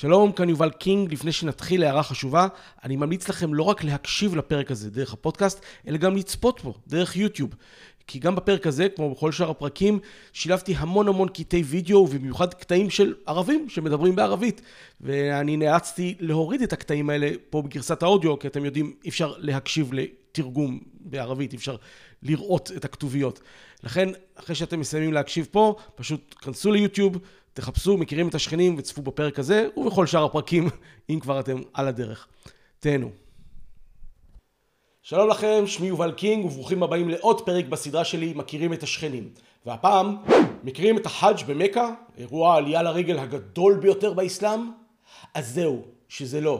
שלום, כאן יובל קינג. לפני שנתחיל הערה חשובה, אני ממליץ לכם לא רק להקשיב לפרק הזה דרך הפודקאסט, אלא גם לצפות בו דרך יוטיוב. כי גם בפרק הזה, כמו בכל שאר הפרקים, שילבתי המון המון קטעי וידאו, ובמיוחד קטעים של ערבים שמדברים בערבית. ואני נאלצתי להוריד את הקטעים האלה פה בגרסת האודיו, כי אתם יודעים, אי אפשר להקשיב לתרגום בערבית, אי אפשר לראות את הכתוביות. לכן, אחרי שאתם מסיימים להקשיב פה, פשוט כנסו ליוטיוב, תחפשו, מכירים את השכנים וצפו בפרק הזה, ובכל שאר הפרקים, אם כבר אתם על הדרך. תהנו. שלום לכם, שמי יובל קינג, וברוכים הבאים לעוד פרק בסדרה שלי, מכירים את השכנים. והפעם, מכירים את החאג' במכה, אירוע העלייה לרגל הגדול ביותר באסלאם? אז זהו, שזה לא.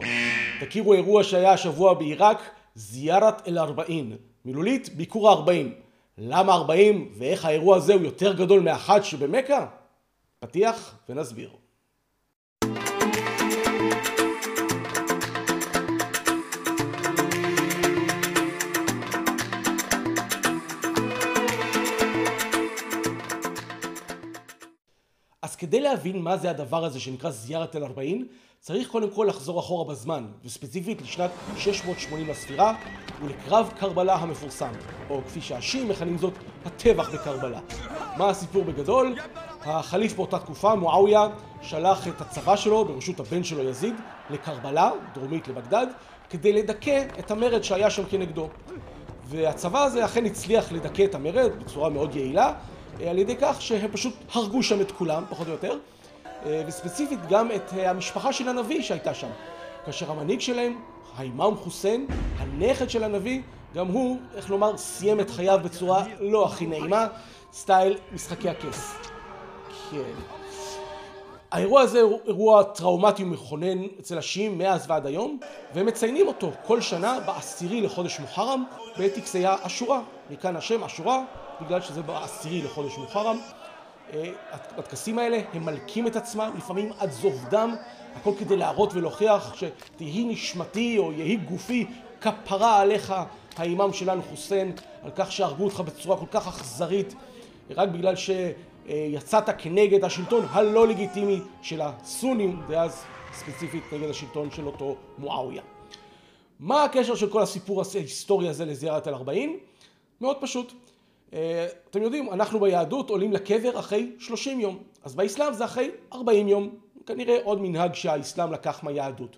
תכירו אירוע שהיה השבוע בעיראק, זיארת אל-ארבעין. מילולית, ביקור הארבעים. למה ארבעים, ואיך האירוע הזה הוא יותר גדול מהחאג' שבמכה? פתיח ונסביר. אז כדי להבין מה זה הדבר הזה שנקרא זיארת אל-ארבעין, צריך קודם כל לחזור אחורה בזמן, וספציפית לשנת 680 לספירה ולקרב קרבלה המפורסם, או כפי שהשיעים מכנים זאת, הטבח בקרבלה. מה הסיפור בגדול? החליף באותה תקופה, מועאוויה, שלח את הצבא שלו בראשות הבן שלו יזיד לקרבלה, דרומית לבגדד, כדי לדכא את המרד שהיה שם כנגדו. והצבא הזה אכן הצליח לדכא את המרד בצורה מאוד יעילה, על ידי כך שהם פשוט הרגו שם את כולם, פחות או יותר, וספציפית גם את המשפחה של הנביא שהייתה שם. כאשר המנהיג שלהם, האימאם חוסיין, הנכד של הנביא, גם הוא, איך לומר, סיים את חייו בצורה לא הכי נעימה, סטייל משחקי הכס. כן. האירוע הזה הוא אירוע טראומטי ומכונן אצל השיעים מאז ועד היום, והם מציינים אותו כל שנה בעשירי לחודש מוחרם בטקסי השורה. מכאן השם השורה, בגלל שזה בעשירי לחודש מוחרם. בטקסים האלה הם מלקים את עצמם, לפעמים עד זוב דם, הכל כדי להראות ולהוכיח שתהי נשמתי או יהי גופי כפרה עליך האימאם שלנו חוסיין, על כך שהרגו אותך בצורה כל כך אכזרית, רק בגלל שיצאת כנגד השלטון הלא לגיטימי של הסונים, דאז ספציפית נגד השלטון של אותו מועאוויה. מה הקשר של כל הסיפור ההיסטורי הזה לזיארת אל-ארבעין? מאוד פשוט. אתם יודעים, אנחנו ביהדות עולים לקבר אחרי 30 יום, אז באסלאם זה אחרי 40 יום, כנראה עוד מנהג שהאסלאם לקח מהיהדות.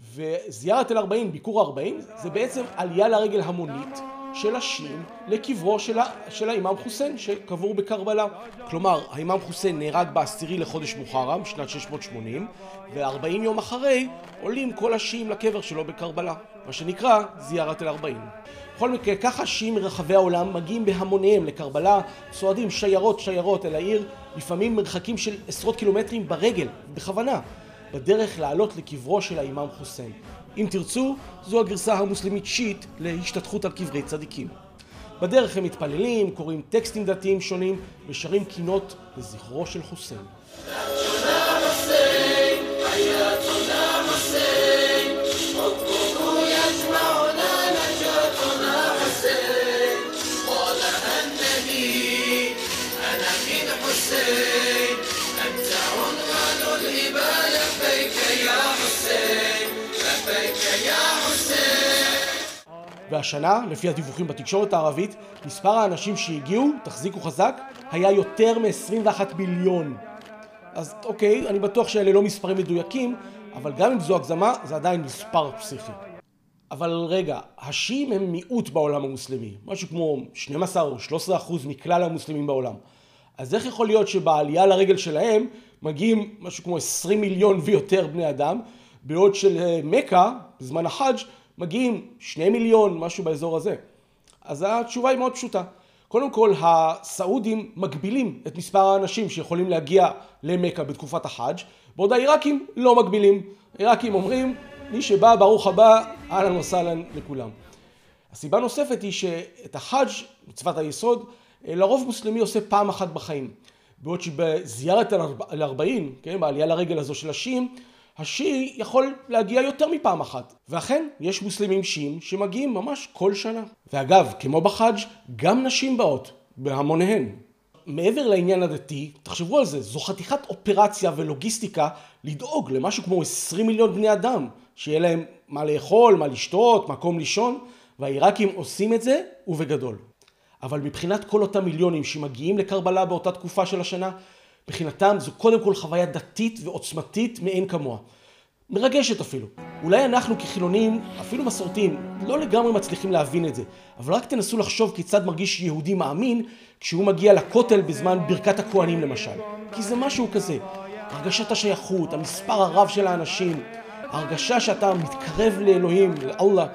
וזיארת אל-ארבעין, ביקור 40, זה בעצם עלייה לרגל המונית של השיעים לקברו של, ה... של האימאם חוסיין שקבור בקרבלה. כלומר, האימאם חוסיין נהרג בעשירי לחודש מוחרם, שנת 680, ו-40 יום אחרי עולים כל השיעים לקבר שלו בקרבלה, מה שנקרא זיארת אל-ארבעין. בכל מקרה, ככה שיעים מרחבי העולם מגיעים בהמוניהם לקרבלה, צועדים שיירות שיירות אל העיר, לפעמים מרחקים של עשרות קילומטרים ברגל, בכוונה, בדרך לעלות לקברו של האימאם חוסיין. אם תרצו, זו הגרסה המוסלמית שיעית להשתתפות על קברי צדיקים. בדרך הם מתפללים, קוראים טקסטים דתיים שונים ושרים קינות לזכרו של חוסיין. והשנה, לפי הדיווחים בתקשורת הערבית, מספר האנשים שהגיעו, תחזיקו חזק, היה יותר מ-21 מיליון. אז אוקיי, אני בטוח שאלה לא מספרים מדויקים, אבל גם אם זו הגזמה, זה עדיין מספר פסיכי. אבל רגע, השיעים הם מיעוט בעולם המוסלמי, משהו כמו 12 או 13 אחוז מכלל המוסלמים בעולם. אז איך יכול להיות שבעלייה לרגל שלהם מגיעים משהו כמו 20 מיליון ויותר בני אדם, בעוד של מכה, בזמן החאג', מגיעים שני מיליון, משהו באזור הזה. אז התשובה היא מאוד פשוטה. קודם כל, הסעודים מגבילים את מספר האנשים שיכולים להגיע למכה בתקופת החאג', בעוד העיראקים לא מגבילים. העיראקים אומרים, מי שבא, ברוך הבא, אהלן וסהלן לכולם. הסיבה נוספת היא שאת החאג', מצוות היסוד, לרוב מוסלמי עושה פעם אחת בחיים. בעוד שבזיארת אל-ארבעין, כן, בעלייה לרגל הזו של השיעים, השיעי יכול להגיע יותר מפעם אחת. ואכן, יש מוסלמים שיעים שמגיעים ממש כל שנה. ואגב, כמו בחאג', גם נשים באות, בהמוניהן. מעבר לעניין הדתי, תחשבו על זה, זו חתיכת אופרציה ולוגיסטיקה לדאוג למשהו כמו 20 מיליון בני אדם, שיהיה להם מה לאכול, מה לשתות, מקום לישון, והעיראקים עושים את זה, ובגדול. אבל מבחינת כל אותם מיליונים שמגיעים לקרבלה באותה תקופה של השנה, מבחינתם זו קודם כל חוויה דתית ועוצמתית מאין כמוה. מרגשת אפילו. אולי אנחנו כחילונים, אפילו מסורתיים, לא לגמרי מצליחים להבין את זה, אבל רק תנסו לחשוב כיצד מרגיש יהודי מאמין כשהוא מגיע לכותל בזמן ברכת הכוהנים למשל. כי זה משהו כזה, הרגשת השייכות, המספר הרב של האנשים, ההרגשה שאתה מתקרב לאלוהים, לאללה,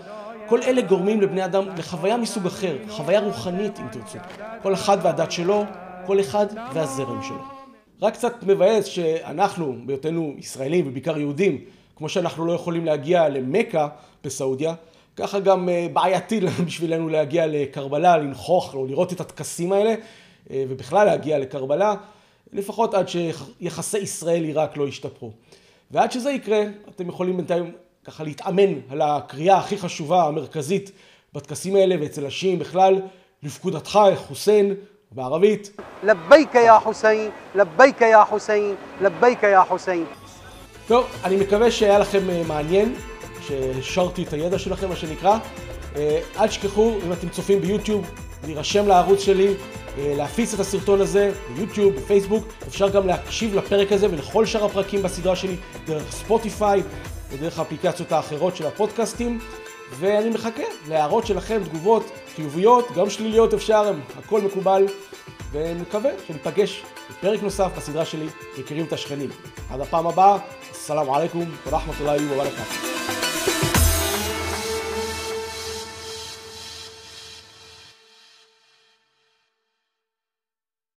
כל אלה גורמים לבני אדם לחוויה מסוג אחר, חוויה רוחנית אם תרצו. כל אחד והדת שלו, כל אחד והזרם שלו. רק קצת מבאס שאנחנו, בהיותנו ישראלים ובעיקר יהודים, כמו שאנחנו לא יכולים להגיע למכה בסעודיה, ככה גם אה, בעייתי בשבילנו להגיע לקרבלה, לנכוח או לראות את הטקסים האלה, אה, ובכלל להגיע לקרבלה, לפחות עד שיחסי ישראל-עיראק לא ישתפרו. ועד שזה יקרה, אתם יכולים בינתיים ככה להתאמן על הקריאה הכי חשובה, המרכזית, בטקסים האלה ואצל השיעים בכלל, לפקודתך, חוסיין, בערבית. לבייק יא חוסיין, לבייק יא חוסיין, לבייק יא חוסיין. טוב, אני מקווה שהיה לכם אה, מעניין, שהשארתי את הידע שלכם, מה שנקרא. אה, אל תשכחו, אם אתם צופים ביוטיוב, להירשם לערוץ שלי, אה, להפיץ את הסרטון הזה ביוטיוב, בפייסבוק. אפשר גם להקשיב לפרק הזה ולכל שאר הפרקים בסדרה שלי דרך ספוטיפיי ודרך האפליקציות האחרות של הפודקאסטים. ואני מחכה להערות שלכם, תגובות חיוביות, גם שליליות אפשר, הכל מקובל. ומקווה שניפגש בפרק נוסף בסדרה שלי, מכירים את השכנים. עד הפעם הבאה, אסלאם עליכום ורחמת אללה וברקאטו.